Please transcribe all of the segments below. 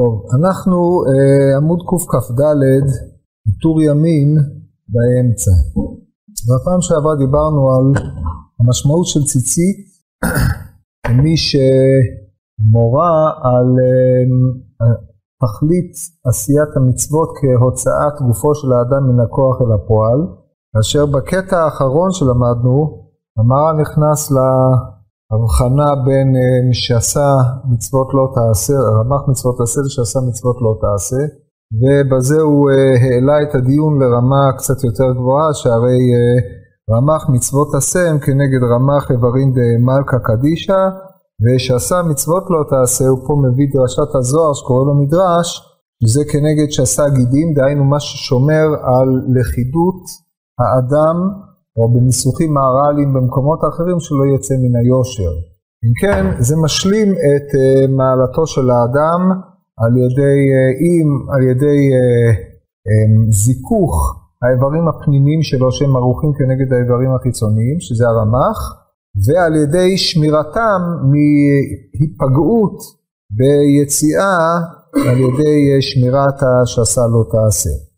טוב, אנחנו אה, עמוד קכ"ד, טור ימין באמצע. בפעם שעברה דיברנו על המשמעות של ציצית כמי שמורה על אה, תכלית עשיית המצוות כהוצאת גופו של האדם מן הכוח אל הפועל, כאשר בקטע האחרון שלמדנו, המרא נכנס ל... הבחנה בין אה, מי שעשה מצוות לא תעשה, רמ"ח מצוות תעשה שעשה מצוות לא תעשה, ובזה הוא אה, העלה את הדיון לרמה קצת יותר גבוהה, שהרי אה, רמ"ח מצוות עשה הם כנגד רמ"ח איברין דמלכה קדישא, ושעשה מצוות לא תעשה, הוא פה מביא דרשת הזוהר שקורא לו מדרש, שזה כנגד שעשה גידים, דהיינו מה ששומר על לכידות האדם או בניסוחים מהר"ליים במקומות האחרים שלא יצא מן היושר. אם כן, זה משלים את uh, מעלתו של האדם על ידי, אם על ידי uh, um, זיכוך האיברים הפנימיים שלו שהם ערוכים כנגד האיברים החיצוניים, שזה הרמ"ח, ועל ידי שמירתם מהיפגעות ביציאה על ידי שמירת השסה לא תעשה.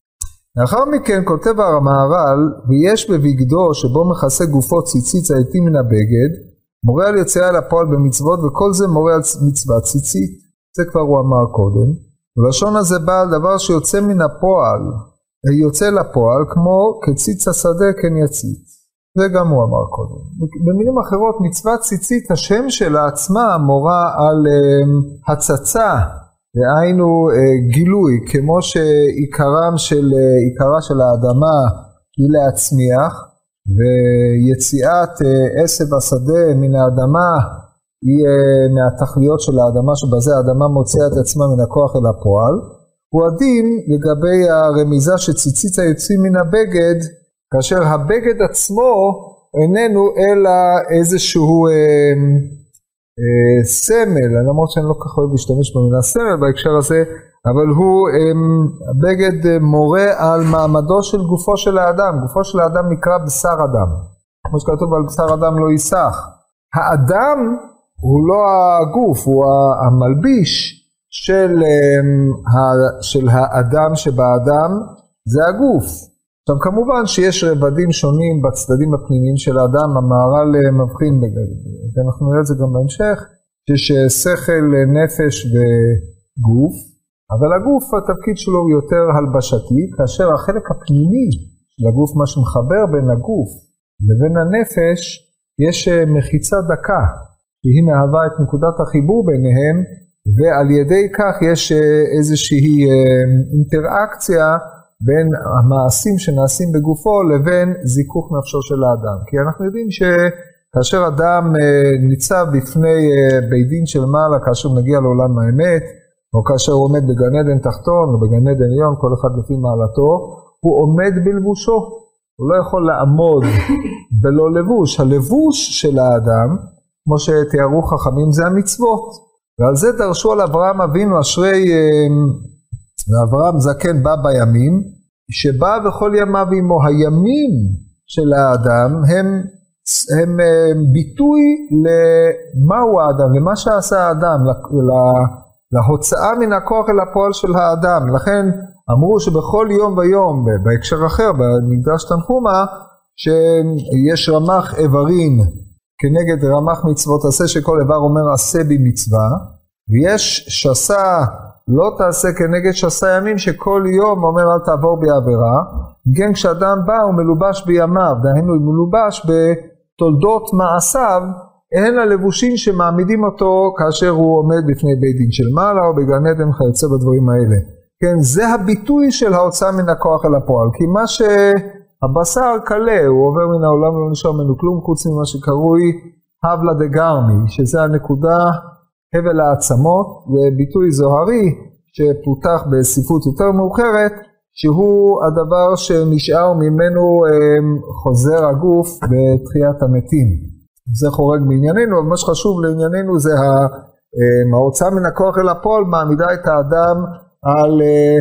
לאחר מכן כותב המהר"ל, ויש בבגדו שבו מכסה גופו ציצית העטים מן הבגד, מורה על יציאה לפועל במצוות, וכל זה מורה על מצוות ציצית. זה כבר הוא אמר קודם. ולשון הזה בא על דבר שיוצא מן הפועל, יוצא לפועל, כמו כציץ השדה כן יציץ. זה גם הוא אמר קודם. במילים אחרות, מצוות ציצית, השם שלה עצמה מורה על um, הצצה דהיינו אה, גילוי, כמו שעיקרם של, אה, עיקרה של האדמה היא להצמיח, ויציאת אה, עשב השדה מן האדמה היא מהתכליות של האדמה, שבזה האדמה מוציאה את עצמה מן הכוח אל הפועל. הוא הדין לגבי הרמיזה שציצית היוצאים מן הבגד, כאשר הבגד עצמו איננו אלא איזשהו אה, סמל, למרות שאני לא כל כך אוהב להשתמש במילה סמל בהקשר הזה, אבל הוא אמ, בגד אה, מורה על מעמדו של גופו של האדם, גופו של האדם נקרא בשר אדם, כמו שכתוב על בשר אדם לא ייסח. האדם הוא לא הגוף, הוא המלביש של, של האדם שבאדם, זה הגוף. עכשיו כמובן שיש רבדים שונים בצדדים הפנימיים של האדם, המהר"ל אה, מבחין, ואנחנו נראה את זה גם בהמשך, שיש אה, שכל, אה, נפש וגוף, אבל הגוף התפקיד שלו הוא יותר הלבשתי, כאשר החלק הפנימי של הגוף, מה שמחבר בין הגוף לבין הנפש, יש מחיצה דקה, שהיא מהווה את נקודת החיבור ביניהם, ועל ידי כך יש איזושהי אינטראקציה בין המעשים שנעשים בגופו לבין זיכוך נפשו של האדם. כי אנחנו יודעים שכאשר אדם אה, ניצב בפני אה, בית דין של מעלה, כאשר הוא מגיע לעולם האמת, או כאשר הוא עומד בגן עדן תחתון או בגן עדן עליון, כל אחד לפי מעלתו, הוא עומד בלבושו. הוא לא יכול לעמוד בלא לבוש. הלבוש של האדם, כמו שתיארו חכמים, זה המצוות. ועל זה דרשו על אברהם אבינו אשרי אה, ואברהם זקן בא בימים, שבא וכל ימיו עמו. הימים של האדם הם, הם אה, ביטוי למהו האדם, למה שעשה האדם, להוצאה מן הכוח אל הפועל של האדם. לכן אמרו שבכל יום ויום, בהקשר אחר, במקדש תנחומה, שיש רמ"ח איברין כנגד רמ"ח מצוות עשה, שכל איבר אומר עשה בי מצווה, ויש שסה לא תעשה כנגד שסה ימים שכל יום אומר אל תעבור בי עבירה, כן כשאדם בא הוא מלובש בימיו, דהיינו הוא מלובש בתולדות מעשיו, הן הלבושים שמעמידים אותו כאשר הוא עומד בפני בית דין של מעלה או בגן עדן וכיוצא בדברים האלה. כן, זה הביטוי של ההוצאה מן הכוח אל הפועל, כי מה שהבשר קלה, הוא עובר מן העולם ולא נשאר ממנו כלום חוץ ממה שקרוי הבלה דה גרמי, שזה הנקודה הבל העצמות וביטוי זוהרי שפותח בספרות יותר מאוחרת שהוא הדבר שנשאר ממנו אמ, חוזר הגוף בתחיית המתים. זה חורג בענייננו, אבל מה שחשוב לענייננו זה אמ, ההוצאה מן הכוח אל הפועל מעמידה את האדם על אה,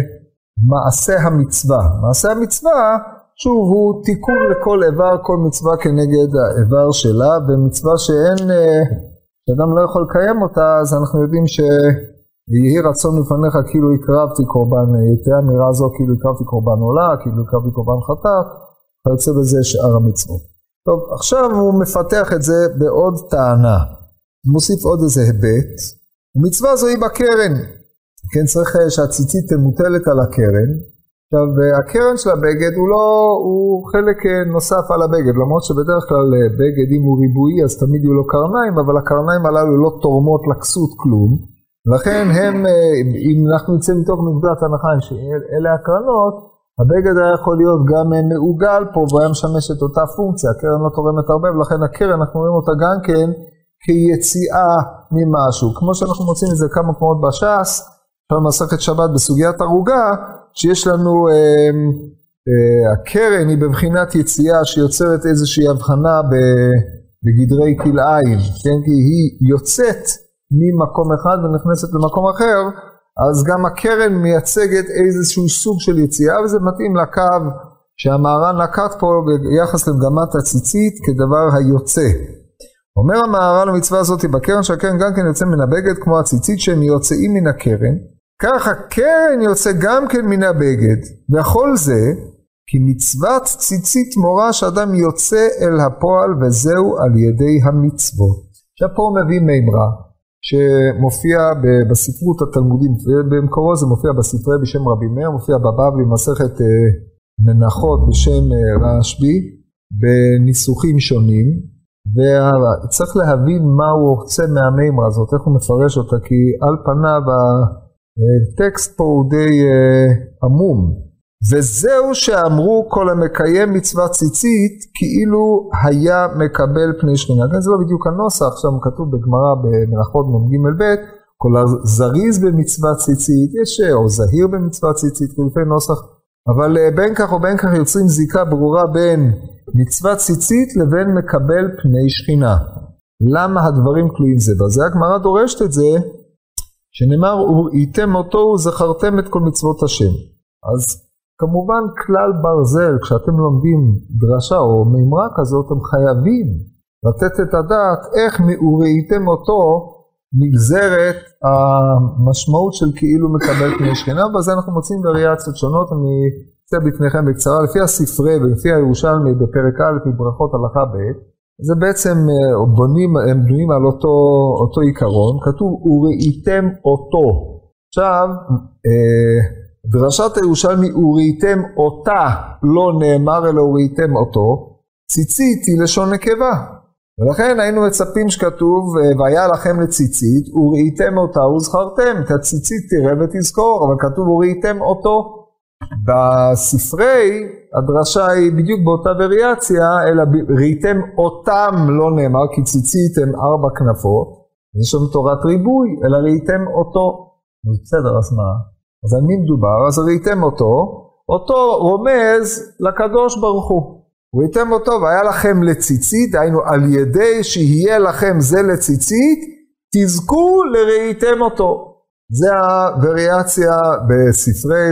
מעשה המצווה. מעשה המצווה, שוב, הוא תיקון לכל איבר, כל מצווה כנגד האיבר שלה, ומצווה שאין אה, כשאדם לא יכול לקיים אותה, אז אנחנו יודעים ש... יהי רצון לפניך כאילו הקרבתי קורבן, תהיה אמירה זו כאילו הקרבתי קורבן עולה, כאילו הקרבתי קורבן חטאת, וכיוצא בזה שאר המצוות. טוב, עכשיו הוא מפתח את זה בעוד טענה. הוא מוסיף עוד איזה היבט, ומצווה זו היא בקרן. כן, צריך שהציצית תמוטלת על הקרן. עכשיו, הקרן של הבגד הוא לא, הוא חלק נוסף על הבגד, למרות שבדרך כלל בגד אם הוא ריבועי אז תמיד יהיו לו קרניים, אבל הקרניים הללו לא תורמות לכסות כלום. לכן הם, אם אנחנו נצא מתוך נקודת הנחה שאלה הקרנות, הבגד היה יכול להיות גם מעוגל פה והיה משמש את אותה פונקציה, הקרן לא תורמת הרבה ולכן הקרן אנחנו רואים אותה גם כן כיציאה ממשהו, כמו שאנחנו מוצאים את זה כמה מקומות בש"ס, במסכת שבת בסוגיית ערוגה, שיש לנו, אה, אה, הקרן היא בבחינת יציאה שיוצרת איזושהי הבחנה בגדרי כלאיים, כן? כי היא יוצאת ממקום אחד ונכנסת למקום אחר, אז גם הקרן מייצגת איזשהו סוג של יציאה, וזה מתאים לקו שהמהר"ן נקט פה ביחס למגמת הציצית כדבר היוצא. אומר המהר"ל המצווה הזאת בקרן שהקרן גם כן יוצא מן הבגד כמו הציצית שהם יוצאים מן הקרן כך הקרן יוצא גם כן מן הבגד וכל זה כי מצוות ציצית מורה שאדם יוצא אל הפועל וזהו על ידי המצוות. עכשיו פה הוא מביא מימרה שמופיע בספרות התלמודים במקורו זה מופיע בספרי בשם רבי מאיר מופיע בבבלי מסכת אה, מנחות בשם אה, רשב"י בניסוחים שונים וצריך להבין מה הוא רוצה מהמימרה הזאת, איך הוא מפרש אותה, כי על פניו הטקסט פה הוא די uh, עמום. וזהו שאמרו כל המקיים מצוות ציצית כאילו היה מקבל פני שכינה. כן, זה לא בדיוק הנוסח, שם כתוב בגמרא במלאכות מ"ג ב', כל הזריז במצוות ציצית, יש או זהיר במצוות ציצית, חילופי נוסח, אבל בין כך או בין כך יוצרים זיקה ברורה בין מצוות ציצית לבין מקבל פני שכינה. למה הדברים תלויים זה בזה? הגמרא דורשת את זה, שנאמר, וראיתם אותו וזכרתם את כל מצוות השם. אז כמובן כלל ברזל, כשאתם לומדים דרשה או מימרה כזאת, אתם חייבים לתת את הדעת איך מ"וראיתם אותו" נגזרת המשמעות של כאילו מקבל פני שכינה, וזה אנחנו מוצאים וריאציות שונות, אני אצא בפניכם בקצרה, לפי הספרי ולפי הירושלמי בפרק א' מברכות הלכה ב', זה בעצם אה, בונים, הם בנויים על אותו, אותו עיקרון, כתוב וראיתם אותו. עכשיו, אה, דרשת הירושלמי וראיתם אותה, לא נאמר אלא וראיתם אותו, ציצית היא לשון נקבה. ולכן היינו מצפים שכתוב והיה לכם לציצית וראיתם אותה וזכרתם, את הציצית תראה ותזכור, אבל כתוב וראיתם אותו. בספרי הדרשה היא בדיוק באותה וריאציה, אלא ראיתם אותם לא נאמר, כי ציצית הם ארבע כנפות, יש שם תורת ריבוי, אלא ראיתם אותו. בסדר, אז מה? אז על מי מדובר? אז ראיתם אותו, אותו רומז לקדוש ברוך הוא. ראיתם אותו והיה לכם לציצית, דהיינו על ידי שיהיה לכם זה לציצית, תזכו לראיתם אותו. זה הווריאציה בספרי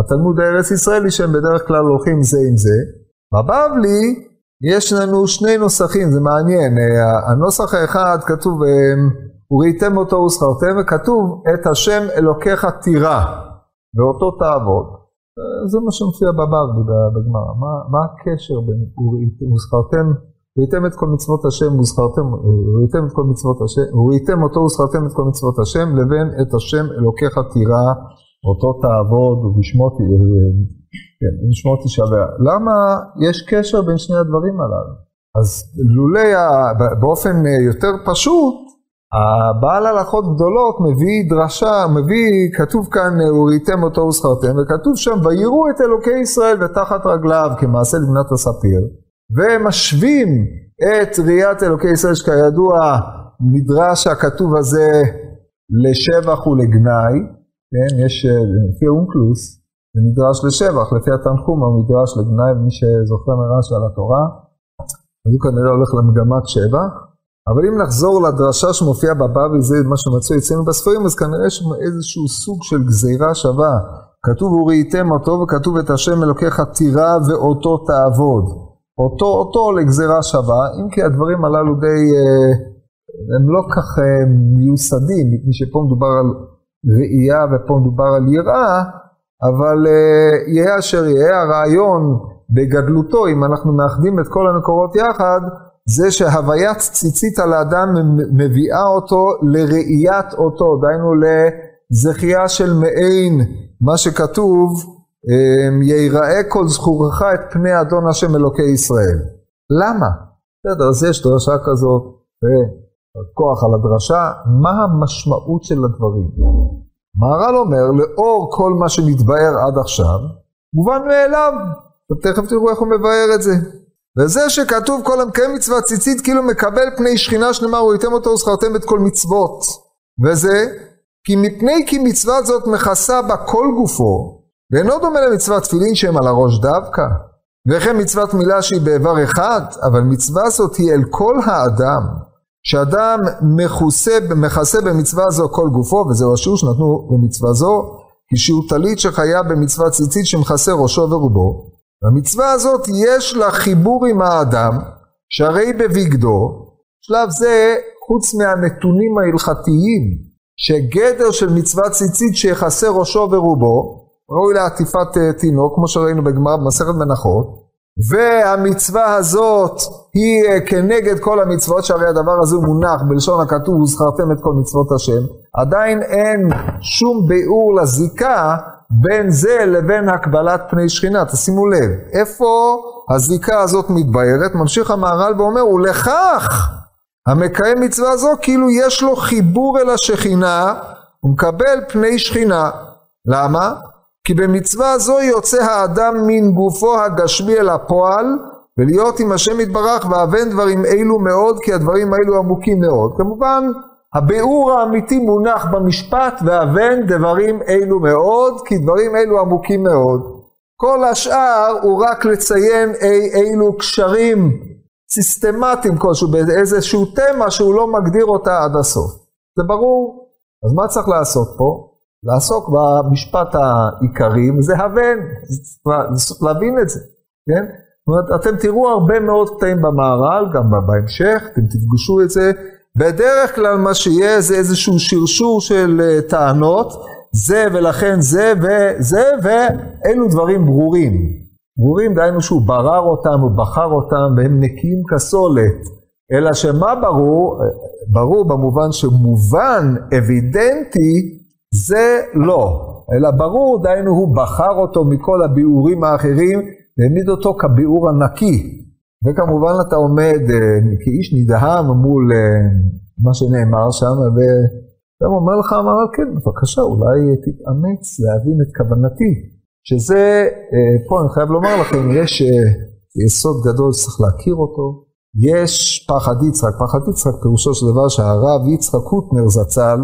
התלמוד הארץ ישראלי שהם בדרך כלל הולכים זה עם זה. בבבלי יש לנו שני נוסחים, זה מעניין. הנוסח האחד כתוב, וראיתם אותו וזכרתם, וכתוב את השם אלוקיך תירא, ואותו תעבוד. זה מה שמופיע בבבלי בגמרא. מה, מה הקשר בין וזכרתם, ראיתם את כל מצוות השם וזכרתם, ראיתם את כל מצוות השם, וראיתם אותו וזכרתם את כל מצוות השם, לבין את השם אלוקיך תירא. אותו תעבוד ובשמות כן, תשבע. למה יש קשר בין שני הדברים הללו? אז לולי, באופן יותר פשוט, הבעל הלכות גדולות מביא דרשה, מביא, כתוב כאן, וראיתם אותו וזכרתם, וכתוב שם, ויראו את אלוקי ישראל ותחת רגליו כמעשה לבנת הספיר, ומשווים את ראיית אלוקי ישראל, שכידוע מדרש הכתוב הזה לשבח ולגנאי, כן, יש, אה, לפי האונקלוס, זה מדרש לשבח, לפי התנחום המדרש לגנאי, מי שזוכר מרש על התורה, אז הוא כנראה הולך למגמת שבח. אבל אם נחזור לדרשה שמופיעה בבבלי, זה מה שמצוי אצלנו בספרים, אז כנראה יש איזשהו סוג של גזירה שווה. כתוב וראיתם אותו וכתוב את השם אלוקיך תירא ואותו תעבוד. אותו אותו לגזירה שווה, אם כי הדברים הללו די, אה, הם לא כך אה, מיוסדים, מפני שפה מדובר על ראייה, ופה מדובר על יראה, אבל uh, יהיה אשר יהיה, הרעיון בגדלותו, אם אנחנו מאחדים את כל המקורות יחד, זה שהוויית ציצית על האדם מביאה אותו לראיית אותו, דהיינו לזכייה של מעין, מה שכתוב, אמ, ייראה כל זכורך את פני אדון השם אלוקי ישראל. למה? בסדר, אז יש דרשה כזאת, וכוח על הדרשה, מה המשמעות של הדברים? מהר"ל אומר, לאור כל מה שנתבאר עד עכשיו, מובן מאליו, ותכף תראו איך הוא מבאר את זה. וזה שכתוב כל המקיים מצוות ציצית כאילו מקבל פני שכינה שנאמר ראיתם אותו וזכרתם את כל מצוות. וזה כי מפני כי מצווה זאת מכסה בה כל גופו ואינו דומה למצוות תפילין שהם על הראש דווקא. וכן מצוות מילה שהיא באיבר אחד, אבל מצווה זאת היא אל כל האדם, שאדם מכוסה, מכסה במצווה זו כל גופו, וזה רשור שנתנו במצווה זו, כשהוא טלית שחיה במצוות ציצית שמכסה ראשו ורובו, והמצווה הזאת יש לה חיבור עם האדם, שהרי בבגדו, שלב זה, חוץ מהנתונים ההלכתיים, שגדר של מצוות ציצית שיכסה ראשו ורובו, ראוי לעטיפת אה, תינוק, כמו שראינו בגמרא במסכת מנחות, והמצווה הזאת היא אה, כנגד כל המצוות, שהרי הדבר הזה מונח בלשון הכתוב, וזכרתם את כל מצוות השם, עדיין אין שום ביאור לזיקה בין זה לבין הקבלת פני שכינה, תשימו לב, איפה הזיקה הזאת מתבהרת? ממשיך המהר"ל ואומר, ולכך המקיים מצווה זו כאילו יש לו חיבור אל השכינה, הוא מקבל פני שכינה. למה? כי במצווה זו יוצא האדם מן גופו הגשמי אל הפועל, ולהיות עם השם יתברך ואבן דברים אלו מאוד, כי הדברים האלו עמוקים מאוד. כמובן, הביאור האמיתי מונח במשפט, ואבן דברים אלו מאוד, כי דברים אלו עמוקים מאוד. כל השאר הוא רק לציין אי אילו קשרים סיסטמטיים כלשהו, באיזשהו תמה שהוא לא מגדיר אותה עד הסוף. זה ברור? אז מה צריך לעשות פה? לעסוק במשפט העיקרי, וזה הבן, צריך להבין את זה, כן? זאת אומרת, אתם תראו הרבה מאוד קטעים במהר"ל, גם בהמשך, אתם תפגשו את זה. בדרך כלל מה שיהיה זה איזשהו שרשור של אה, טענות, זה ולכן זה וזה, ואלו דברים ברורים. ברורים, דהיינו שהוא ברר אותם, הוא בחר אותם, והם נקיים כסולת. אלא שמה ברור? ברור במובן שמובן, אבידנטי, זה לא, אלא ברור, דהיינו הוא בחר אותו מכל הביאורים האחרים, והעמיד אותו כביאור הנקי. וכמובן אתה עומד אה, כאיש נדהם מול אה, מה שנאמר שם, וגם אומר לך, אמר, כן, בבקשה, אולי תתאמץ להבין את כוונתי. שזה, אה, פה אני חייב לומר לכם, יש יסוד גדול שצריך להכיר אותו. יש פחד יצחק, פחד יצחק פירושו של דבר שהרב יצחק קוטנר זצ"ל,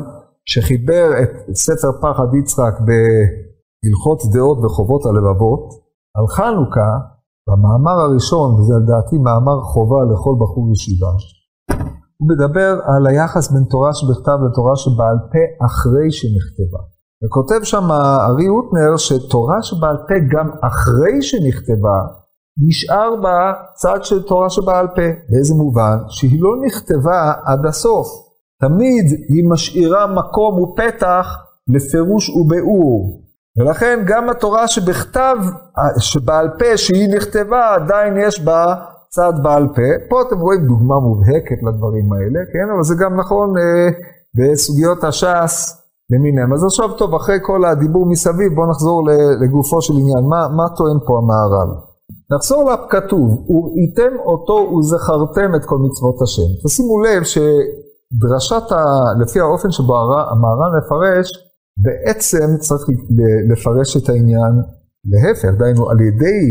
שחיבר את ספר פחד יצחק בהלכות דעות וחובות הלבבות, על חנוכה, במאמר הראשון, וזה לדעתי מאמר חובה לכל בחור ישיבה, הוא מדבר על היחס בין תורה שבכתב לתורה שבעל פה אחרי שנכתבה. וכותב שם ארי הוטנר שתורה שבעל פה גם אחרי שנכתבה, נשאר בה צד של תורה שבעל פה. באיזה מובן? שהיא לא נכתבה עד הסוף. תמיד היא משאירה מקום ופתח לפירוש וביאור. ולכן גם התורה שבכתב, שבעל פה, שהיא נכתבה, עדיין יש בה צד בעל פה. פה אתם רואים דוגמה מובהקת לדברים האלה, כן? אבל זה גם נכון אה, בסוגיות הש"ס למיניהם. אז עכשיו טוב, אחרי כל הדיבור מסביב, בואו נחזור לגופו של עניין. מה, מה טוען פה המהר"ל? נחזור לכתוב, וראיתם אותו וזכרתם את כל מצוות השם. תשימו לב שדרשת, ה, לפי האופן שבו המהר"ל מפרש, בעצם צריך לפרש את העניין להפך, דהיינו על ידי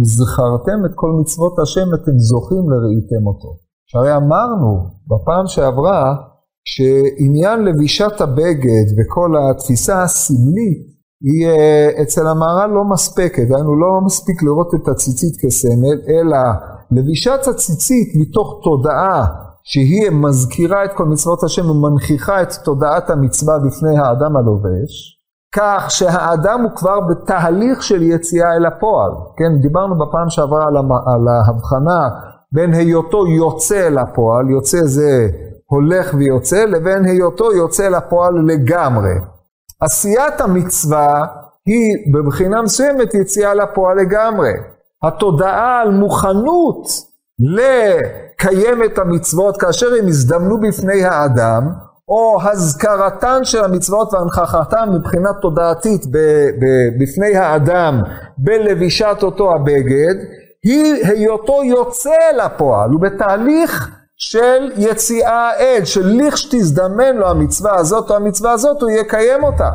וזכרתם את כל מצוות השם אתם זוכים לראיתם אותו. שהרי אמרנו בפעם שעברה שעניין לבישת הבגד וכל התפיסה הסמלית היא אצל המהר"ל לא מספקת, דהיינו לא מספיק לראות את הציצית כסמל, אלא לבישת הציצית מתוך תודעה שהיא מזכירה את כל מצוות השם ומנכיחה את תודעת המצווה בפני האדם הלובש, כך שהאדם הוא כבר בתהליך של יציאה אל הפועל. כן, דיברנו בפעם שעברה על, על ההבחנה בין היותו יוצא אל הפועל, יוצא זה הולך ויוצא, לבין היותו יוצא אל הפועל לגמרי. עשיית המצווה היא בבחינה מסוימת יציאה לפועל לגמרי. התודעה על מוכנות לקיים את המצוות כאשר הם הזדמנו בפני האדם, או הזכרתן של המצוות והנכחתן מבחינה תודעתית בפני האדם בלבישת אותו הבגד, היא היותו יוצא לפועל, הוא בתהליך של יציאה אל, של לכשתזדמן לו המצווה הזאת או המצווה הזאת, הוא יקיים אותה.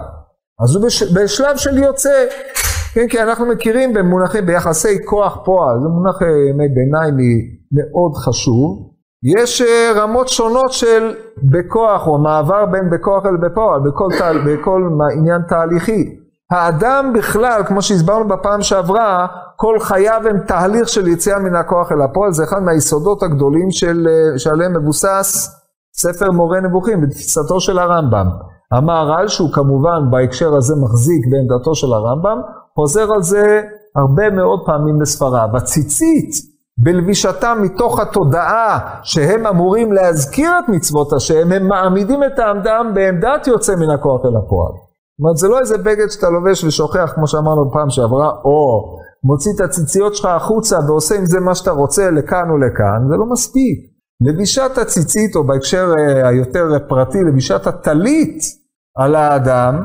אז הוא בש, בשלב של יוצא, כן, כי אנחנו מכירים במונחים, ביחסי כוח פועל, זה מונח אה, ביניים מאוד חשוב. יש אה, רמות שונות של בכוח, או מעבר בין בכוח אל בפועל, בכל, בכל עניין תהליכי. האדם בכלל, כמו שהסברנו בפעם שעברה, כל חייו הם תהליך של יציאה מן הכוח אל הפועל, זה אחד מהיסודות הגדולים של, אה, שעליהם מבוסס ספר מורה נבוכים בתפיסתו של הרמב"ם. המהר"ל, שהוא כמובן בהקשר הזה מחזיק בעמדתו של הרמב"ם, חוזר על זה הרבה מאוד פעמים בספריו. הציצית בלבישתם מתוך התודעה שהם אמורים להזכיר את מצוות השם, הם מעמידים את האדם בעמדת יוצא מן הכוח אל הפועל. זאת אומרת, זה לא איזה בגד שאתה לובש ושוכח, כמו שאמרנו בפעם שעברה, או מוציא את הציציות שלך החוצה ועושה עם זה מה שאתה רוצה לכאן או לכאן, זה לא מספיק. לבישת הציצית, או בהקשר אה, היותר פרטי, לבישת הטלית על האדם,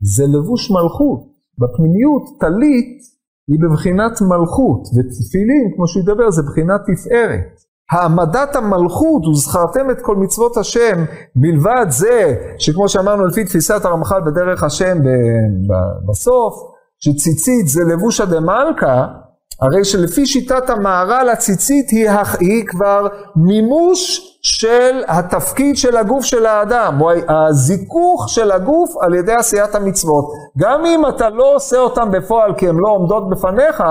זה לבוש מלכות. בפנימיות, טלית היא בבחינת מלכות, ותפילין, כמו שהוא ידבר, זה בחינת תפארת. העמדת המלכות, וזכרתם את כל מצוות השם, מלבד זה, שכמו שאמרנו לפי תפיסת הרמח"ל בדרך השם בסוף, שציצית זה לבושה דמלכה, הרי שלפי שיטת המהר"ל הציצית היא, היא כבר מימוש של התפקיד של הגוף של האדם, או הזיכוך של הגוף על ידי עשיית המצוות. גם אם אתה לא עושה אותם בפועל כי הן לא עומדות בפניך,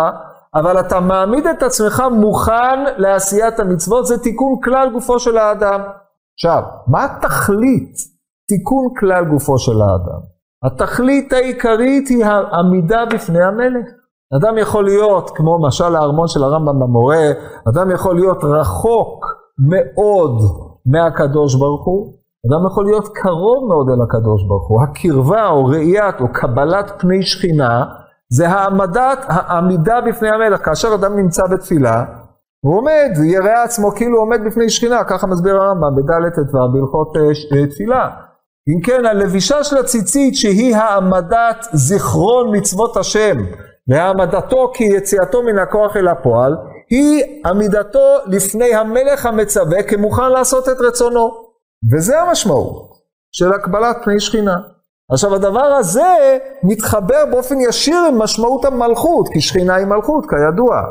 אבל אתה מעמיד את עצמך מוכן לעשיית המצוות, זה תיקון כלל גופו של האדם. עכשיו, מה התכלית תיקון כלל גופו של האדם? התכלית העיקרית היא העמידה בפני המלך. אדם יכול להיות, כמו משל הארמון של הרמב"ם במורה, אדם יכול להיות רחוק מאוד מהקדוש ברוך הוא, אדם יכול להיות קרוב מאוד אל הקדוש ברוך הוא. הקרבה או ראיית או קבלת פני שכינה זה העמדת, העמידה בפני המלך. כאשר אדם נמצא בתפילה, הוא עומד, יראה עצמו כאילו עומד בפני שכינה, ככה מסביר הרמב"ם בד' ט"ו בהלכות אה, תפילה. אם כן, הלבישה של הציצית שהיא העמדת זיכרון מצוות השם והעמדתו כיציאתו מן הכוח אל הפועל, היא עמידתו לפני המלך המצווה כמוכן לעשות את רצונו. וזה המשמעות של הקבלת פני שכינה. עכשיו הדבר הזה מתחבר באופן ישיר עם משמעות המלכות, כי שכינה היא מלכות כידוע.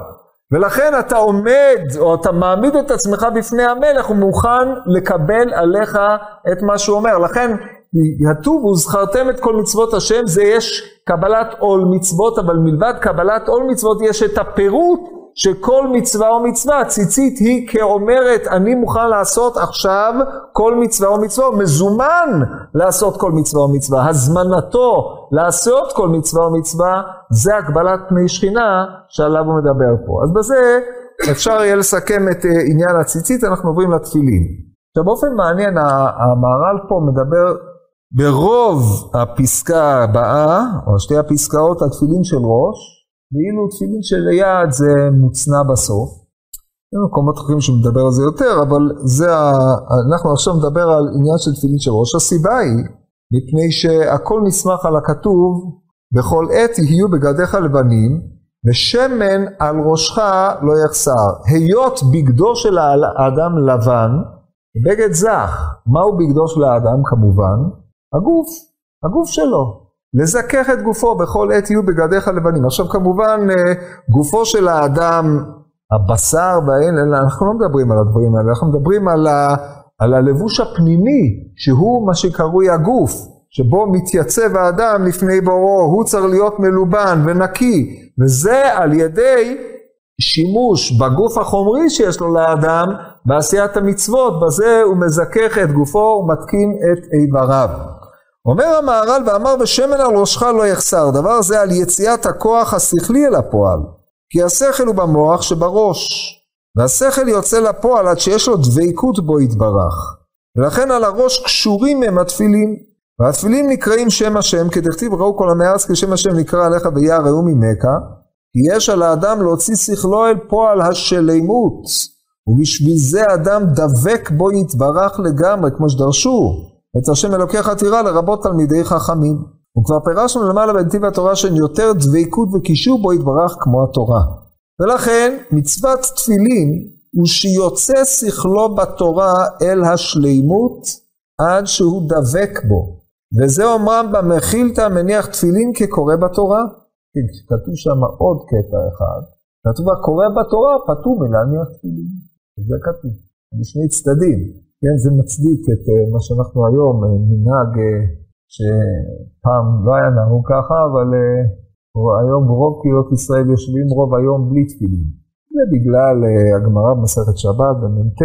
ולכן אתה עומד או אתה מעמיד את עצמך בפני המלך ומוכן לקבל עליך את מה שהוא אומר. לכן יטוב וזכרתם את כל מצוות השם זה יש קבלת עול מצוות אבל מלבד קבלת עול מצוות יש את הפירוט שכל מצווה או מצווה, ציצית היא כאומרת, אני מוכן לעשות עכשיו כל מצווה או מצווה, מזומן לעשות כל מצווה או מצווה. הזמנתו לעשות כל מצווה או מצווה, זה הגבלת פני שכינה שעליו הוא מדבר פה. אז בזה אפשר יהיה לסכם את אה, עניין הציצית, אנחנו עוברים לתפילין. עכשיו באופן מעניין, המהר"ל פה מדבר ברוב הפסקה הבאה, או שתי הפסקאות, התפילין של ראש, ואילו תפילין של יד זה מוצנע בסוף. אין מקומות אחרים שמדבר על זה יותר, אבל זה ה... אנחנו עכשיו נדבר על עניין של תפילין של ראש. הסיבה היא, מפני שהכל נסמך על הכתוב, בכל עת יהיו בגדיך לבנים, ושמן על ראשך לא יחסר. היות בגדו של האדם לבן, בגד זך. מהו בגדו של האדם כמובן? הגוף, הגוף שלו. לזכך את גופו בכל עת יהיו בגדיך לבנים. עכשיו כמובן אה, גופו של האדם, הבשר והאין, אנחנו לא מדברים על הדברים האלה, אנחנו מדברים על, ה, על הלבוש הפנימי, שהוא מה שקרוי הגוף, שבו מתייצב האדם לפני בוראו, הוא צריך להיות מלובן ונקי, וזה על ידי שימוש בגוף החומרי שיש לו לאדם בעשיית המצוות, בזה הוא מזכך את גופו ומתקין את איבריו. אומר המהר"ל ואמר בשמן על ראשך לא יחסר, דבר זה על יציאת הכוח השכלי אל הפועל, כי השכל הוא במוח שבראש, והשכל יוצא לפועל עד שיש לו דבקות בו יתברך, ולכן על הראש קשורים הם התפילין, והתפילין נקראים שם השם, כדכתיב ראו כל עמי הארץ כשם השם נקרא עליך וירא ראו ממך, כי יש על האדם להוציא שכלו אל פועל השלימות, ובשביל זה אדם דבק בו יתברך לגמרי, כמו שדרשו, את השם אלוקיך תירא לרבות תלמידי חכמים. וכבר פירשנו למעלה בנתיב התורה שאין יותר דבקות וקישור בו יתברך כמו התורה. ולכן מצוות תפילין הוא שיוצא שכלו בתורה אל השלימות עד שהוא דבק בו. וזה אומרם במחילתא מניח תפילין כקורא בתורה. כן, כתוב שם עוד קטע אחד, כתוב הקורא בתורה פטור מלהניח תפילין. זה כתוב, משני צדדים. כן, זה מצדיק את uh, מה שאנחנו היום, uh, מנהג uh, שפעם לא היה נהוג ככה, אבל uh, היום רוב קהילות ישראל יושבים רוב היום בלי תפילין. זה בגלל uh, הגמרא במסכת שבת במ"ט,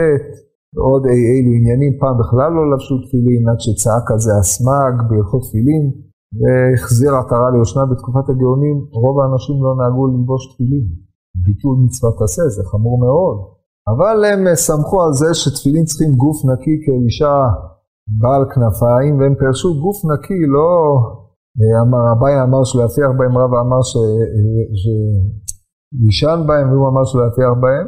ועוד אי אילו עניינים, פעם בכלל לא לבשו תפילין, עד שצעק על זה הסמ"ג בהלכות תפילין, והחזיר עטרה ליושנה בתקופת הגאונים, רוב האנשים לא נהגו ללבוש תפילין. ביטול מצוות עשה, זה חמור מאוד. אבל הם סמכו על זה שתפילין צריכים גוף נקי כאישה בעל כנפיים, והם פרשו גוף נקי, לא... אמר, אביי אמר שלא יפיח בהם, רבא אמר שישן בהם, והוא אמר שלא יפיח בהם.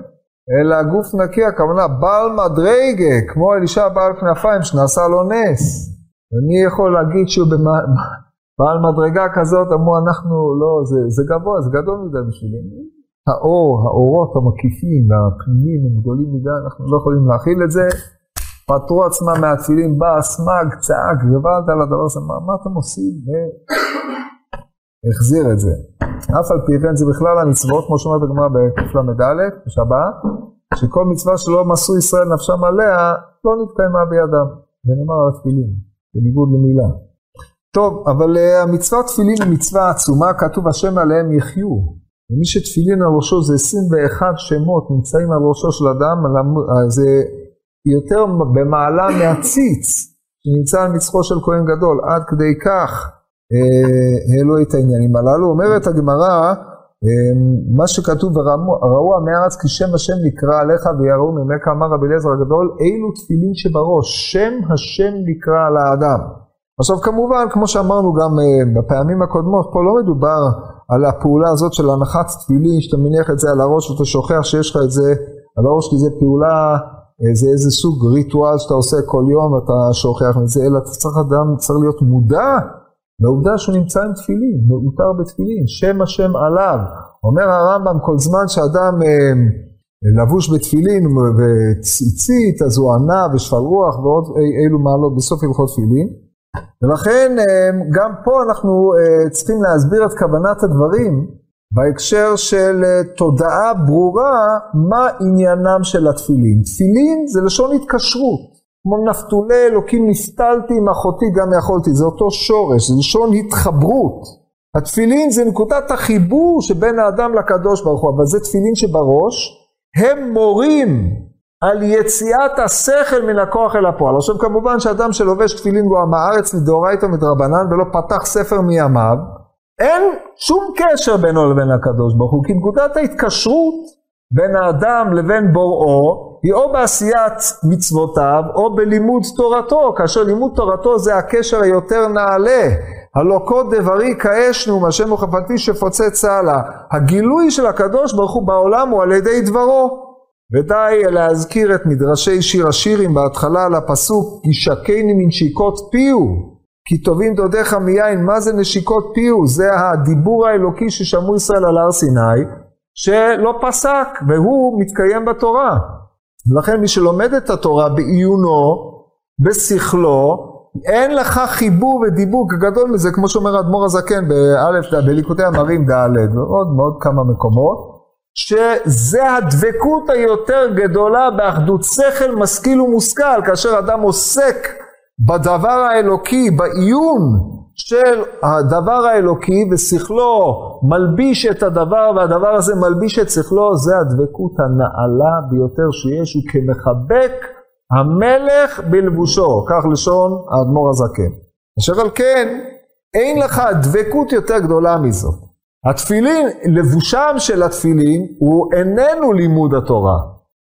אלא גוף נקי, הכוונה בעל מדרגה, כמו אלישע בעל כנפיים שנעשה לו נס. אני יכול להגיד שהוא בעל מדרגה כזאת, אמרו אנחנו, לא, זה, זה גבוה, זה גדול מדי בשבילנו. האור, האורות המקיפים והפנימיים הם גדולים מדי, אנחנו לא יכולים להכיל את זה. פטרו עצמם מהתפילין, בא הסמ"ג, צעק, גבלת על הדבר הזה, מה, מה אתם עושים? והחזיר את זה. אף על פי כן זה בכלל המצוות, כמו שאומרת הגמרא בקל"ד, בשבת, שכל מצווה שלא מסו ישראל נפשם עליה, לא נתקיימה בידם. זה נאמר על התפילין, בניגוד למילה. טוב, אבל uh, המצווה תפילין היא מצווה עצומה, כתוב השם עליהם יחיו. ומי שתפילין על ראשו זה 21 שמות נמצאים על ראשו של אדם, זה יותר במעלה מהציץ שנמצא על מצחו של כהן גדול, עד כדי כך העלו את העניינים הללו. אומרת הגמרא, מה שכתוב, וראו עמי הארץ כי שם השם נקרא עליך ויראו ממך, אמר רבי אליעזר הגדול, אילו תפילין שבראש, שם השם נקרא על האדם. עכשיו כמובן, כמו שאמרנו גם בפעמים הקודמות, פה לא מדובר על הפעולה הזאת של הנחת תפילין, שאתה מניח את זה על הראש ואתה שוכח שיש לך את זה על הראש, כי זה פעולה, זה איזה סוג ריטואל שאתה עושה כל יום ואתה שוכח מזה, אלא אתה צריך אדם, צריך להיות מודע לעובדה שהוא נמצא עם תפילין, מעוטר בתפילין, שם השם עליו. אומר הרמב"ם, כל זמן שאדם אה, לבוש בתפילין וציצית, אז הוא ענה ושפל רוח ועוד אילו מעלות בסוף הלכות תפילין. ולכן אה, גם פה אנחנו אה, צריכים להסביר את כוונת הדברים בהקשר של תודעה ברורה מה עניינם של התפילין. תפילין זה לשון התקשרות. כמו נפתולי אלוקים נפתלתי עם אחותי גם יכולתי, זה אותו שורש, זה לשון התחברות. התפילין זה נקודת החיבור שבין האדם לקדוש ברוך הוא, אבל זה תפילין שבראש, הם מורים על יציאת השכל מן הכוח אל הפועל. עכשיו כמובן שאדם שלובש תפילין הוא עם הארץ מדאורייתא מדרבנן ולא פתח ספר מימיו, אין שום קשר בינו לבין הקדוש ברוך הוא, כי נקודת ההתקשרות בין האדם לבין בוראו היא או בעשיית מצוותיו או בלימוד תורתו, כאשר לימוד תורתו זה הקשר היותר נעלה. הלא כה דברי כאש נאום השם שפוצץ הלאה. הגילוי של הקדוש ברוך הוא בעולם הוא על ידי דברו. ודי להזכיר את מדרשי שיר השירים בהתחלה על הפסוק ישקני מנשיקות פיהו כי טובים דודיך מיין מה זה נשיקות פיהו? זה הדיבור האלוקי ששמעו ישראל על הר סיני שלא פסק והוא מתקיים בתורה. ולכן מי שלומד את התורה בעיונו, בשכלו, אין לך חיבור ודיבור גדול מזה, כמו שאומר האדמו"ר הזקן באלף, בליקוטי המרים ד' ועוד מאוד כמה מקומות, שזה הדבקות היותר גדולה באחדות שכל, משכיל ומושכל, כאשר אדם עוסק בדבר האלוקי, בעיון של הדבר האלוקי ושכלו מלביש את הדבר והדבר הזה מלביש את שכלו, זה הדבקות הנעלה ביותר שיש, הוא כמחבק המלך בלבושו, כך לשון האדמו"ר הזקן. אשר על כן, אין לך דבקות יותר גדולה מזאת. התפילין, לבושם של התפילין הוא איננו לימוד התורה.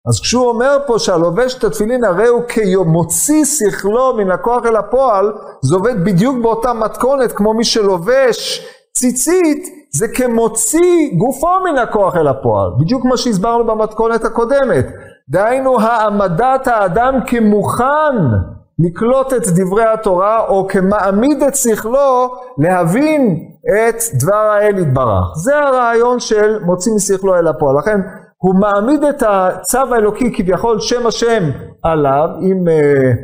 אז כשהוא אומר פה שהלובש את התפילין הרי הוא כמוציא שכלו מן הכוח אל הפועל, זה עובד בדיוק באותה מתכונת כמו מי שלובש ציצית, זה כמוציא גופו מן הכוח אל הפועל, בדיוק כמו שהסברנו במתכונת הקודמת. דהיינו העמדת האדם כמוכן לקלוט את דברי התורה או כמעמיד את שכלו להבין את דבר האל יתברך. זה הרעיון של מוציא משכלו אל הפועל. לכן הוא מעמיד את הצו האלוקי כביכול שם השם עליו, אם uh,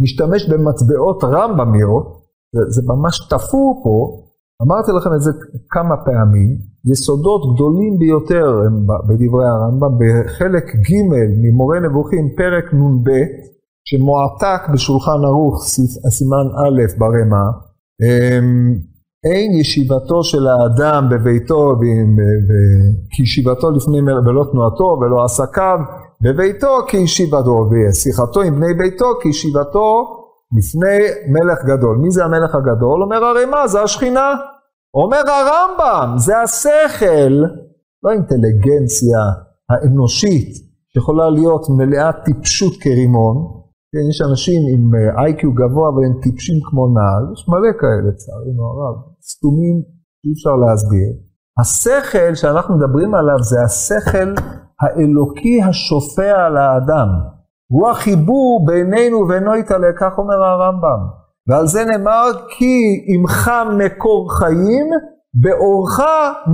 משתמש במטבעות רמב"מיות, זה, זה ממש תפור פה, אמרתי לכם את זה כמה פעמים, יסודות גדולים ביותר הם בדברי הרמב"ם, בחלק ג' ממורה נבוכים, פרק נ"ב, שמועתק בשולחן ערוך, סימן א' ברמה, אמ, אין ישיבתו של האדם בביתו כישיבתו לפני ולא תנועתו ולא עסקיו בביתו כישיבתו ושיחתו עם בני ביתו כישיבתו לפני מלך גדול. מי זה המלך הגדול? אומר הרי מה? זה השכינה. אומר הרמב"ם, זה השכל, לא האינטליגנציה האנושית שיכולה להיות מלאה טיפשות כרימון. כן, יש אנשים עם איי-קיו גבוה אבל הם טיפשים כמו נעל, יש מלא כאלה צערנו הרב, סתומים שאי אפשר להסביר. השכל שאנחנו מדברים עליו זה השכל האלוקי השופע על האדם. הוא החיבור בינינו ובינו יתעלה, כך אומר הרמב"ם. ועל זה נאמר כי עמך מקור חיים, באורך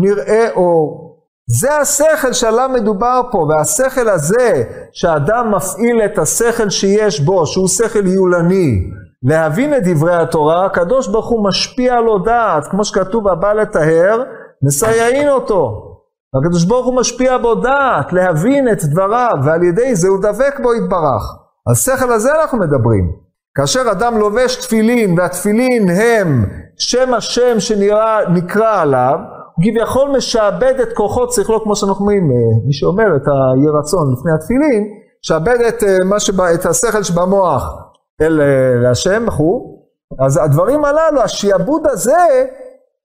נראה אור. זה השכל שעליו מדובר פה, והשכל הזה שאדם מפעיל את השכל שיש בו, שהוא שכל יולני, להבין את דברי התורה, הקדוש ברוך הוא משפיע לו דעת, כמו שכתוב הבא לטהר, מסייעין אותו. הקדוש ברוך הוא משפיע בו דעת, להבין את דבריו, ועל ידי זה הוא דבק בו יתברך. על שכל הזה אנחנו מדברים. כאשר אדם לובש תפילין, והתפילין הם שם השם שנקרא עליו, כביכול משעבד את כוחות שכלו, כמו שאנחנו אומרים, אה, מי שאומר את היהי רצון לפני התפילין, שעבד את, אה, שבא, את השכל שבמוח אל אה, להשם וכו', אז הדברים הללו, השיעבוד הזה,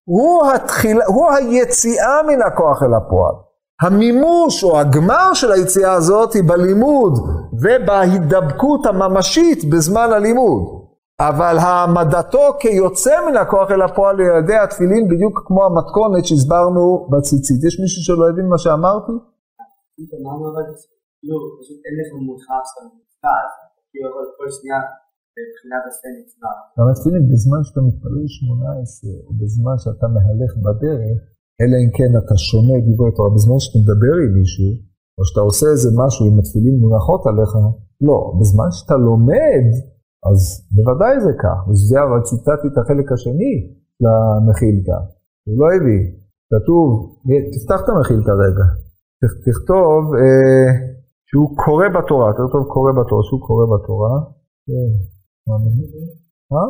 הוא, התחיל, הוא היציאה מן הכוח אל הפועל. המימוש או הגמר של היציאה הזאת היא בלימוד ובהידבקות הממשית בזמן הלימוד. אבל העמדתו כיוצא מן הכוח אל הפועל על ידי התפילין בדיוק כמו המתכונת שהסברנו בציצית. יש מישהו שלא הבין מה שאמרתי? גם התפילין בזמן שאתה מתפלל שמונה עשרה, או בזמן שאתה מהלך בדרך, אלא אם כן אתה שונה דברי תורה, בזמן שאתה מדבר עם מישהו, או שאתה עושה איזה משהו עם התפילין מונחות עליך, לא, בזמן שאתה לומד, אז בוודאי זה כך, וזה אבל ציטטתי את החלק השני למחילתא, הוא לא הביא, כתוב, תפתח את המחילתא רגע, תכתוב אה, שהוא קורא בתורה, תכתוב קורא בתורה, שהוא קורא בתורה, כן, אה?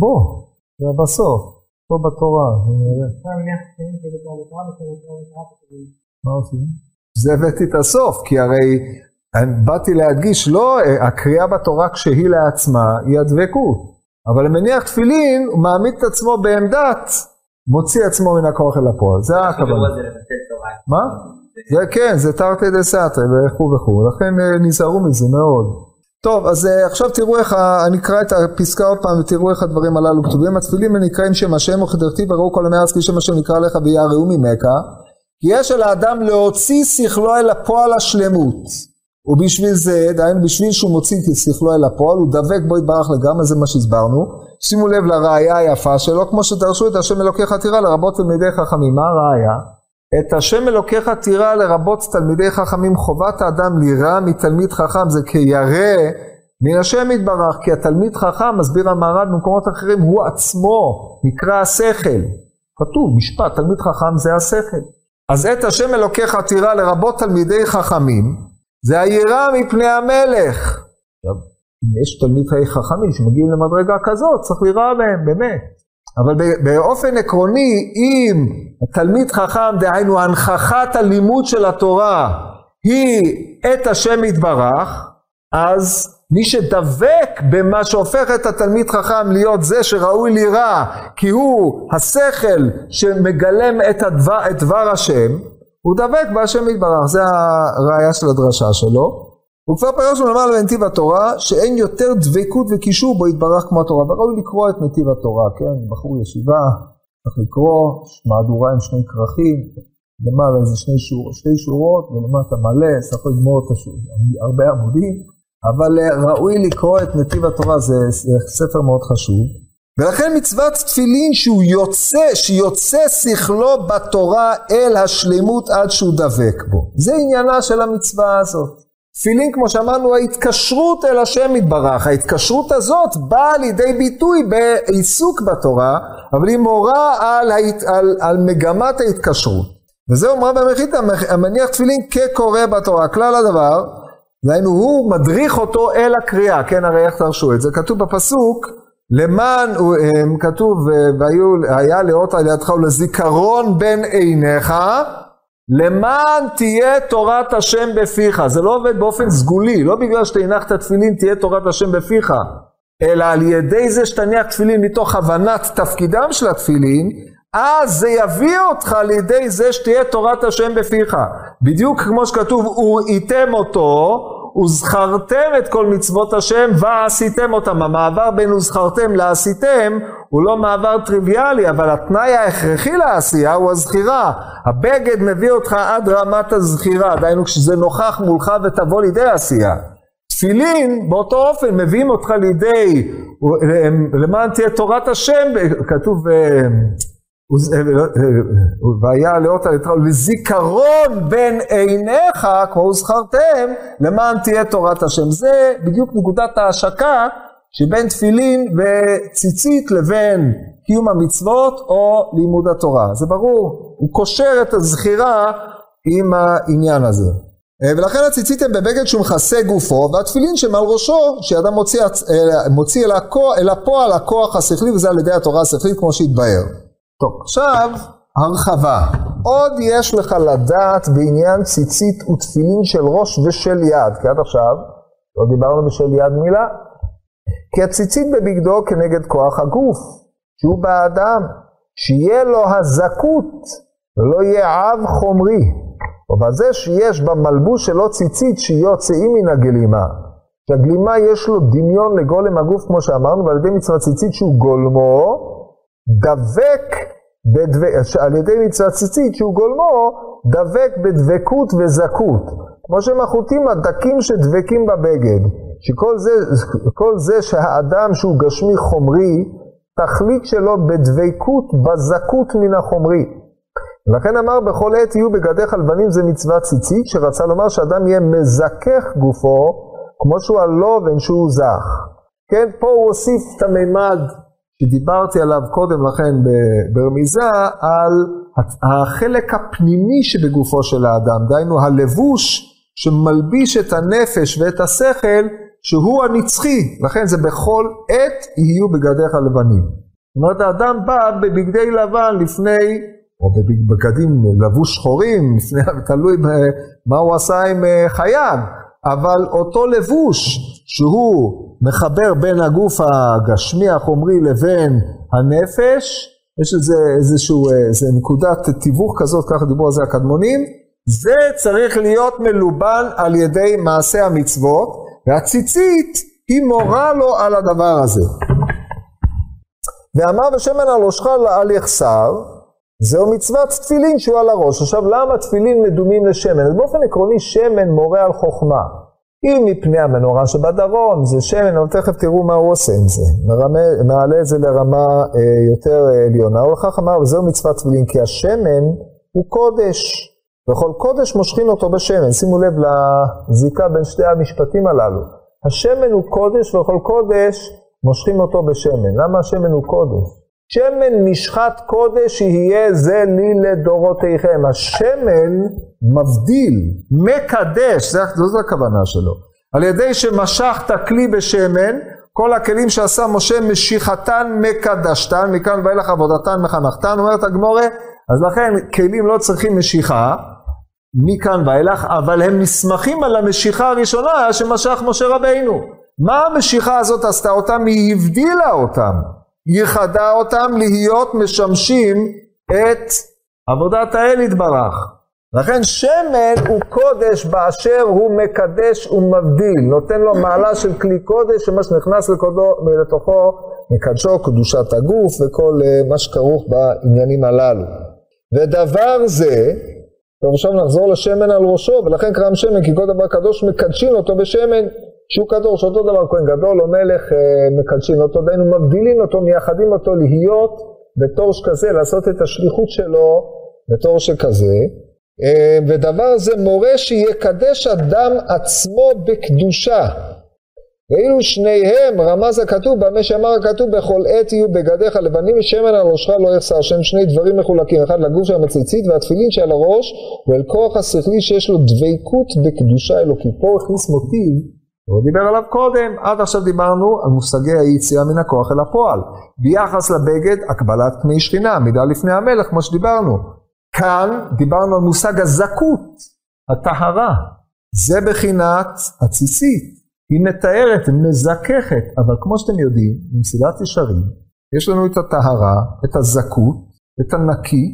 בוא, זה בסוף, פה בתורה, מה עושים? זה הבאתי את הסוף, כי הרי באתי להדגיש, לא, הקריאה בתורה כשהיא לעצמה היא הדבקות. אבל למניח תפילין, הוא מעמיד את עצמו בעמדת מוציא עצמו מן הכוח אל הפועל. זה הכוונה. מה? זה כן, זה תרתי דה סתרי וכו' וכו', לכן אה, נזהרו מזה מאוד. טוב, אז uh, עכשיו תראו איך, אני אקרא את הפסקה עוד פעם ותראו איך הדברים הללו כתובים. התפילין ונקראים שם השם וכדרתיו וראו כל המארץ כי שם השם נקרא לך ויערעו ממך. כי יש על האדם להוציא שכלו אל הפועל השלמות. ובשביל זה, דהיינו בשביל שהוא מוציא את שכלו אל הפועל, הוא דבק בו יתברך לגמרי, זה מה שהסברנו. שימו לב לראייה היפה שלו, כמו שדרשו את השם אלוקיך תירא לרבות תלמידי חכמים. מה הראייה? את השם אלוקיך תירא לרבות תלמידי חכמים, חובת האדם לירא מתלמיד חכם, זה כירא מן השם יתברך, כי התלמיד חכם, מסביר המהר"ל במקומות אחרים, הוא עצמו נקרא השכל. כתוב, משפט, תלמיד חכם זה השכל. אז את השם אלוקיך תירא לרבות תלמידי חכמים, זה היראה מפני המלך. עכשיו, אם יש תלמידי חכמים שמגיעים למדרגה כזאת, צריך ליראה בהם, באמת. אבל באופן עקרוני, אם התלמיד חכם, דהיינו הנכחת הלימוד של התורה, היא את השם יתברך, אז מי שדבק במה שהופך את התלמיד חכם להיות זה שראוי ליראה, כי הוא השכל שמגלם את הדבר, את דבר השם, הוא דבק בהשם יתברך, זה הראייה של הדרשה שלו. וכבר פרשנו למעלה בנתיב התורה, שאין יותר דבקות וקישור בו יתברך כמו התורה, וראוי לקרוא את נתיב התורה, כן, בחור ישיבה, צריך לקרוא, מהדורה עם שני כרכים, למעלה איזה שני שורות, שתי שורות, ולמטה מלא, צריך לגמור את השור, הרבה עמודים, אבל ראוי לקרוא את נתיב התורה, זה, זה ספר מאוד חשוב. ולכן מצוות תפילין שהוא יוצא, שיוצא שכלו בתורה אל השלמות עד שהוא דבק בו. זה עניינה של המצווה הזאת. תפילין, כמו שאמרנו, ההתקשרות אל השם יתברך. ההתקשרות הזאת באה לידי ביטוי בעיסוק בתורה, אבל היא מורה על, ההת... על, על מגמת ההתקשרות. וזה אומר במחית המניח תפילין כקורא בתורה. כלל הדבר, דהיינו הוא מדריך אותו אל הקריאה, כן הרי איך תרשו את זה? כתוב בפסוק למען, כתוב, והיה לאות על ידך ולזיכרון בין עיניך, למען תהיה תורת השם בפיך. זה לא עובד באופן סגולי, לא בגלל שתניח תפילין תהיה תורת השם בפיך, אלא על ידי זה שתניח תפילין מתוך הבנת תפקידם של התפילין, אז זה יביא אותך לידי זה שתהיה תורת השם בפיך. בדיוק כמו שכתוב, וראיתם אותו, וזכרתם את כל מצוות השם ועשיתם אותם. המעבר בין וזכרתם לעשיתם הוא לא מעבר טריוויאלי, אבל התנאי ההכרחי לעשייה הוא הזכירה. הבגד מביא אותך עד רמת הזכירה, דהיינו כשזה נוכח מולך ותבוא לידי עשייה. תפילין באותו אופן מביאים אותך לידי, למען תהיה תורת השם, כתוב והיה לאות על יתרו לזיכרון בין עיניך, כמו הוזכרתם, למען תהיה תורת השם. זה בדיוק נקודת ההשקה שבין תפילין וציצית לבין קיום המצוות או לימוד התורה. זה ברור, הוא קושר את הזכירה עם העניין הזה. ולכן הציצית הם בבגד שהוא מכסה גופו, והתפילין שמעל ראשו, שאדם מוציא, מוציא אל הפועל הכוח השכלי, וזה על ידי התורה השכלית כמו שהתבהר. טוב, עכשיו הרחבה. עוד יש לך לדעת בעניין ציצית ותפילין של ראש ושל יד, כי עד עכשיו לא דיברנו בשל יד מילה. כי הציצית בבגדו כנגד כוח הגוף, שהוא באדם, שיהיה לו הזכות ולא יהיה עב חומרי. ובזה שיש במלבוש שלו ציצית שיוצאים מן הגלימה. שהגלימה יש לו דמיון לגולם הגוף כמו שאמרנו, ועל ידי מצוות ציצית שהוא גולמו, דבק, בדו... על ידי מצוות ציצית שהוא גולמו, דבק בדבקות וזכות. כמו שהם החוטים הדקים שדבקים בבגד. שכל זה, זה שהאדם שהוא גשמי חומרי, תכלית שלו בדבקות, בזכות מן החומרי. לכן אמר בכל עת יהיו בגדיך לבנים זה מצוות ציצית, שרצה לומר שאדם יהיה מזכך גופו, כמו שהוא הלובן שהוא זך. כן, פה הוא הוסיף את המימד שדיברתי עליו קודם לכן ברמיזה, על החלק הפנימי שבגופו של האדם, דהיינו הלבוש שמלביש את הנפש ואת השכל, שהוא הנצחי, לכן זה בכל עת יהיו בגדיך לבנים. זאת אומרת, האדם בא בבגדי לבן לפני, או בבגדים לבוש שחורים, לפני, תלוי מה הוא עשה עם אה, חייו, אבל אותו לבוש שהוא מחבר בין הגוף הגשמי החומרי לבין הנפש, יש איזה, איזשהו, איזה נקודת תיווך כזאת, ככה דיברו על זה הקדמונים, זה צריך להיות מלובן על ידי מעשה המצוות, והציצית היא מורה לו על הדבר הזה. ואמר בשמן על ראשך על יחסר, זהו מצוות תפילין שהוא על הראש. עכשיו למה תפילין מדומים לשמן? אז באופן עקרוני שמן מורה על חוכמה. אם מפני המנורה שבדרום זה שמן, אבל תכף תראו מה הוא עושה עם זה. מרמה, מעלה את זה לרמה אה, יותר אה, עליונה. הוא לכך אמר, וזהו מצוות תפילין, כי השמן הוא קודש. וכל קודש מושכים אותו בשמן. שימו לב לזיקה בין שתי המשפטים הללו. השמן הוא קודש וכל קודש מושכים אותו בשמן. למה השמן הוא קודש? שמן משחת קודש יהיה זה לי לדורותיכם. השמן מבדיל, מקדש, זו הכוונה שלו. על ידי שמשכת כלי בשמן, כל הכלים שעשה משה משיכתן מקדשתן, מכאן ואילך עבודתן מחנכתן, אומרת הגמורה, אז לכן כלים לא צריכים משיכה, מכאן ואילך, אבל הם נסמכים על המשיכה הראשונה שמשך משה רבינו. מה המשיכה הזאת עשתה אותם? היא הבדילה אותם. ייחדה אותם להיות משמשים את עבודת האל יתברך. לכן שמן הוא קודש באשר הוא מקדש ומבדיל, נותן לו מעלה של כלי קודש, שמה שנכנס לתוכו מקדשו קדושת הגוף וכל אה, מה שכרוך בעניינים הללו. ודבר זה, טוב עכשיו נחזור לשמן על ראשו, ולכן קרם שמן כי כל דבר קדוש מקדשין אותו בשמן, שהוא קדוש, אותו דבר כהן גדול או מלך אה, מקדשין אותו, דהיינו מבדילין אותו, מייחדים אותו להיות בתור שכזה, לעשות את השליחות שלו בתור שכזה. אה, ודבר זה מורה שיקדש אדם עצמו בקדושה. ואילו שניהם רמז הכתוב במה שאמר הכתוב בכל עת יהיו בגדיך לבנים ושמן על ראשך לא יחסר שהם שני דברים מחולקים אחד לגוף של הציצית והתפילין שעל הראש ואל כוח השכלי שיש לו דבקות בקדושה אלוקית פה הכניס מוטיב הוא דיבר עליו קודם. עד עכשיו דיברנו על מושגי היציאה מן הכוח אל הפועל. ביחס לבגד הקבלת פני שכינה מידה לפני המלך כמו שדיברנו. כאן דיברנו על מושג הזכות הטהרה. זה בחינת הציצית היא מתארת, מזככת, אבל כמו שאתם יודעים, במסילת ישרים, יש לנו את הטהרה, את הזכות, את הנקי,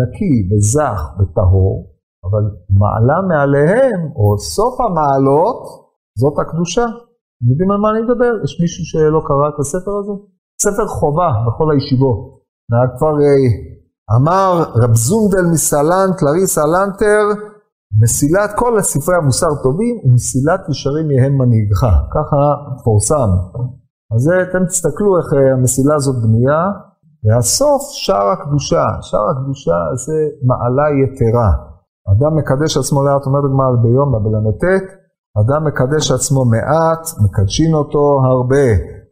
נקי וזך וטהור, אבל מעלה מעליהם, או סוף המעלות, זאת הקדושה. אתם יודעים על מה אני מדבר? יש מישהו שלא קרא את הספר הזה? ספר חובה בכל הישיבות. כבר אה, אמר רב זונדל מסלנט, לריס אלנטר, מסילת כל הספרי המוסר טובים ומסילת ישרים יהם מנהיגך, ככה פורסם. אז אתם תסתכלו איך אה, המסילה הזאת בנויה, והסוף שער הקדושה, שער הקדושה זה מעלה יתרה. אדם מקדש עצמו לאט, אומרת הגמרא ביום בל"ט, אדם מקדש עצמו מעט, מקדשין אותו הרבה.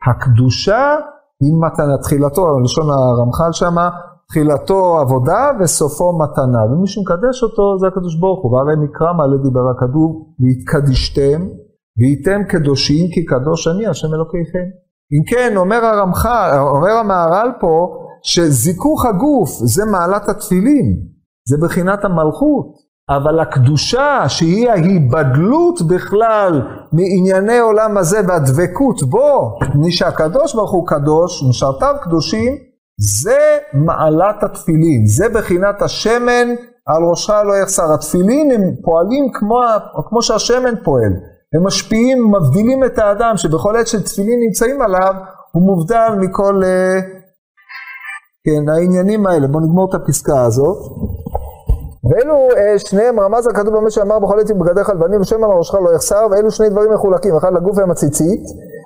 הקדושה היא מתנה, תחילתו, לשון הרמח"ל שמה, תחילתו עבודה וסופו מתנה, ומי שמקדש אותו זה הקדוש ברוך הוא, והרי מקרא מעלה דיבר הכתוב, והתקדישתם, והייתם קדושים כי קדוש אני השם אלוקיכם. אם כן, אומר הרמח"ל, אומר המהר"ל פה, שזיכוך הגוף זה מעלת התפילין, זה בחינת המלכות, אבל הקדושה שהיא ההיבדלות בכלל מענייני עולם הזה והדבקות בו, מי שהקדוש ברוך הוא קדוש, משרתיו קדושים, זה מעלת התפילין, זה בחינת השמן על ראשך לא יחסר. התפילין הם פועלים כמו, כמו שהשמן פועל, הם משפיעים, מבדילים את האדם שבכל עת שתפילין נמצאים עליו, הוא מובדל מכל אה, כן, העניינים האלה. בואו נגמור את הפסקה הזאת. ואלו אה, שניהם רמז הכתוב במה שאמר בכל עת בגדיך לבנים ושמן על ראשך לא יחסר, ואלו שני דברים מחולקים, אחד לגוף הם הציצית,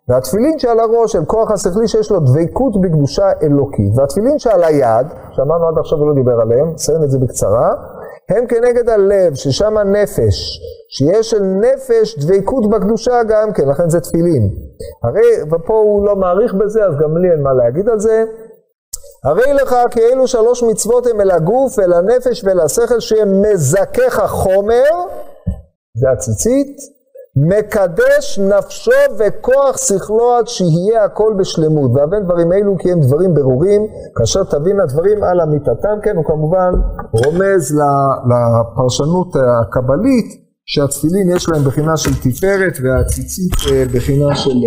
והתפילין שעל הראש הם כוח השכלי שיש לו דבקות בקדושה אלוקית, והתפילין שעל היד, שאמרנו עד עכשיו ולא דיבר עליהם, נסיים את זה בקצרה, הם כנגד הלב, ששם הנפש, שיש של נפש דבקות בקדושה גם כן, לכן זה תפילין. הרי, ופה הוא לא מעריך בזה, אז גם לי אין מה להגיד על זה. הרי לך כי אלו שלוש מצוות הם אל הגוף, אל הנפש ואל השכל, שהם מזכך החומר, זה הציצית, מקדש נפשו וכוח שכלו עד שיהיה הכל בשלמות. ואבן דברים אלו כי הם דברים ברורים, כאשר תבין הדברים על אמיתתם, כן, הוא כמובן רומז לפרשנות הקבלית, שהתפילין יש להם בחינה של תפארת והציצית אה, בחינה של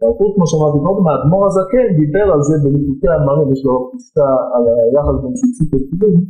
תרבות, כמו שאמרתי קודם, האדמו"ר הזקן דיבר על זה בליפותי המרים, יש לו פסקה על היחס בין ציצית לתפילין.